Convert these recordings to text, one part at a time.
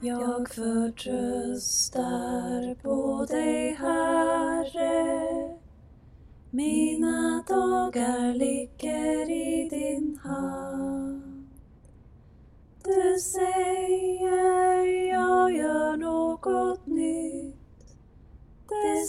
Jag förtröstar på dig, Herre. Mina dagar ligger i din hand. Du säger jag gör något nytt. Det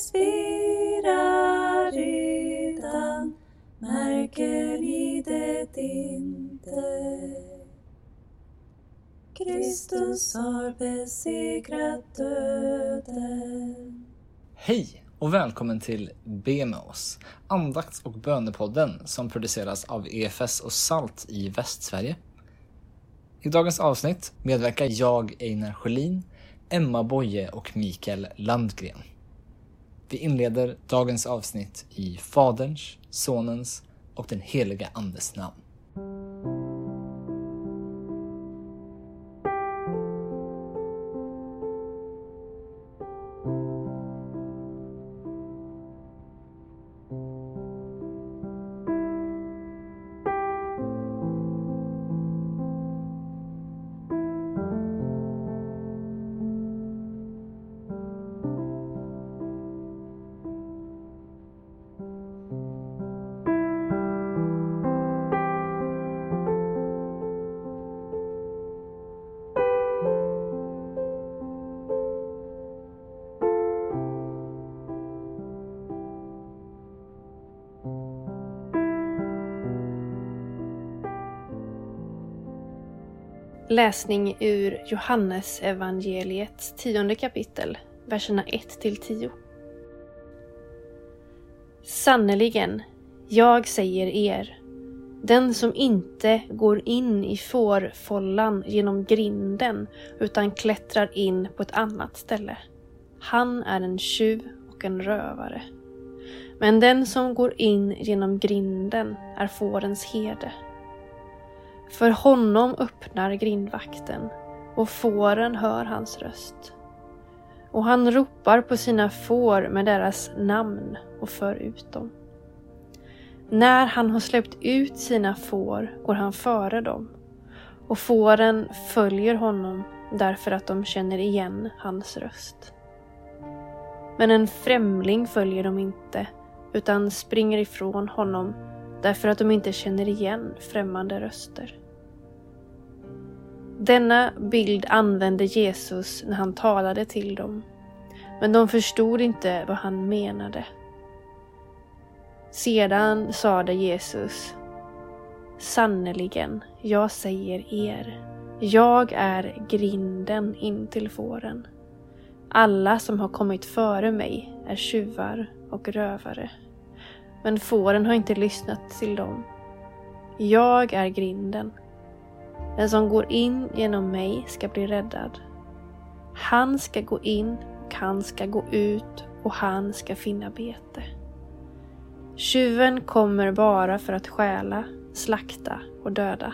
Kristus har besegrat döden. Hej och välkommen till Be med oss, andakts och bönepodden som produceras av EFS och SALT i Västsverige. I dagens avsnitt medverkar jag, Einar Sjölin, Emma Boye och Mikael Landgren. Vi inleder dagens avsnitt i Faderns, Sonens och den heliga Andes namn. Läsning ur Johannes evangeliets tionde kapitel, verserna 1 till 10. Sannerligen, jag säger er, den som inte går in i fårfållan genom grinden utan klättrar in på ett annat ställe, han är en tjuv och en rövare. Men den som går in genom grinden är fårens herde. För honom öppnar grindvakten och fåren hör hans röst. Och han ropar på sina får med deras namn och för ut dem. När han har släppt ut sina får går han före dem och fåren följer honom därför att de känner igen hans röst. Men en främling följer dem inte utan springer ifrån honom därför att de inte känner igen främmande röster. Denna bild använde Jesus när han talade till dem, men de förstod inte vad han menade. Sedan sade Jesus Sannerligen, jag säger er, jag är grinden in till fåren. Alla som har kommit före mig är tjuvar och rövare. Men fåren har inte lyssnat till dem. Jag är grinden. Den som går in genom mig ska bli räddad. Han ska gå in och han ska gå ut och han ska finna bete. Tjuven kommer bara för att stjäla, slakta och döda.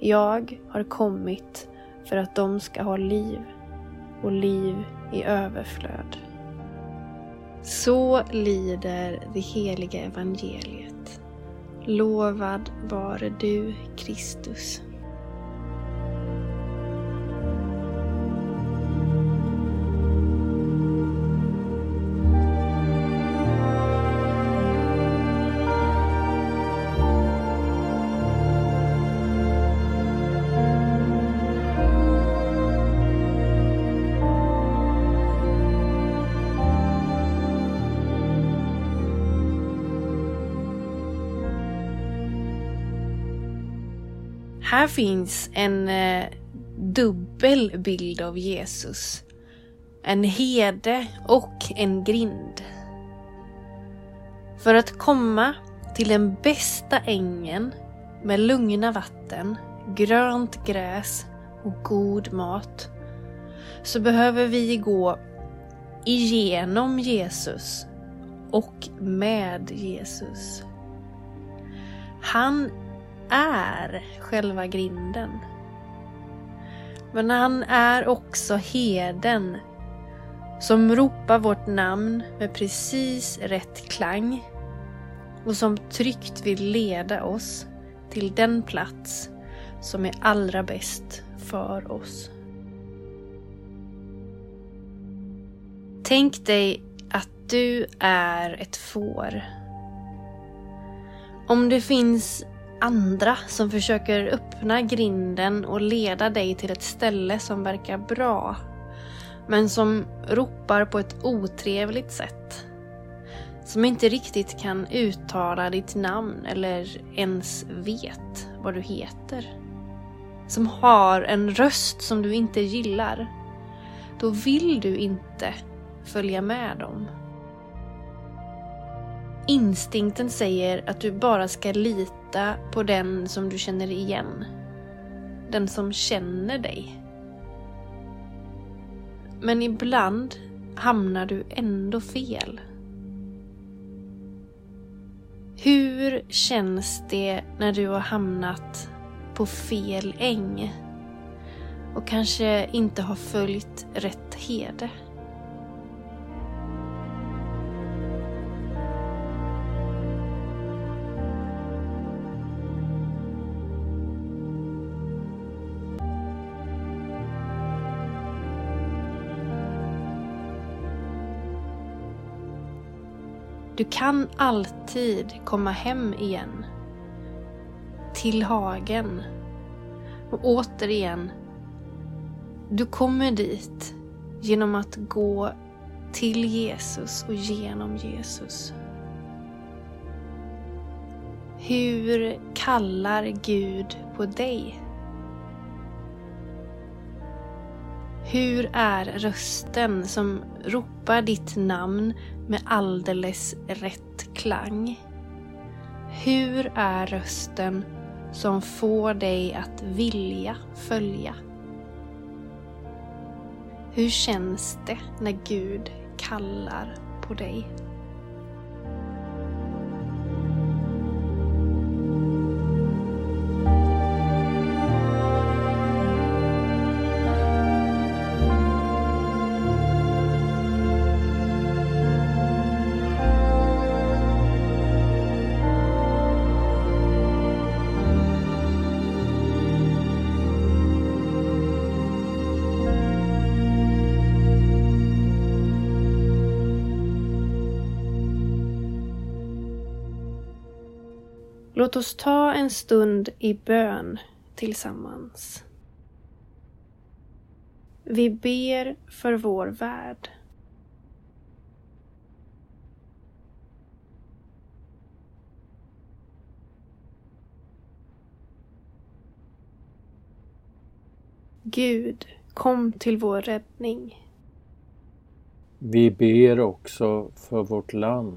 Jag har kommit för att de ska ha liv och liv i överflöd. Så lyder det heliga evangeliet. Lovad vare du, Kristus. Här finns en eh, dubbel bild av Jesus. En herde och en grind. För att komma till den bästa ängen med lugna vatten, grönt gräs och god mat så behöver vi gå igenom Jesus och med Jesus. Han är själva grinden. Men han är också heden som ropar vårt namn med precis rätt klang och som tryggt vill leda oss till den plats som är allra bäst för oss. Tänk dig att du är ett får. Om det finns andra som försöker öppna grinden och leda dig till ett ställe som verkar bra, men som ropar på ett otrevligt sätt. Som inte riktigt kan uttala ditt namn eller ens vet vad du heter. Som har en röst som du inte gillar. Då vill du inte följa med dem. Instinkten säger att du bara ska lita på den som du känner igen. Den som känner dig. Men ibland hamnar du ändå fel. Hur känns det när du har hamnat på fel äng och kanske inte har följt rätt hede? Du kan alltid komma hem igen. Till hagen. Och återigen, du kommer dit genom att gå till Jesus och genom Jesus. Hur kallar Gud på dig? Hur är rösten som ropar ditt namn med alldeles rätt klang? Hur är rösten som får dig att vilja följa? Hur känns det när Gud kallar på dig? Låt oss ta en stund i bön tillsammans. Vi ber för vår värld. Gud, kom till vår räddning. Vi ber också för vårt land.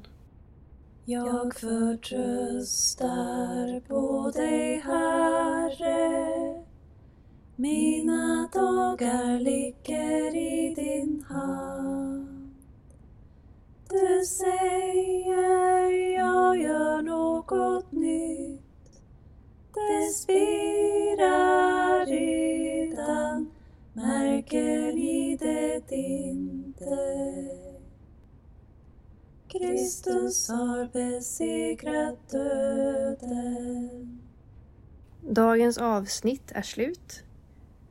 Jag förtröstar på dig, Herre. Mina dagar ligger i din hand. du säger jag gör något nytt. Det spirar redan, märker ni det inte? Kristus har besegrat döden. Dagens avsnitt är slut.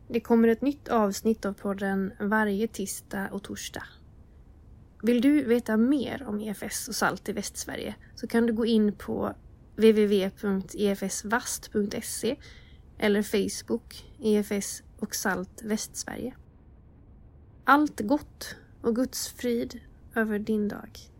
Det kommer ett nytt avsnitt av podden varje tisdag och torsdag. Vill du veta mer om EFS och SALT i Västsverige så kan du gå in på www.efsvast.se eller Facebook EFS och SALT Västsverige. Allt gott och Guds frid över din dag.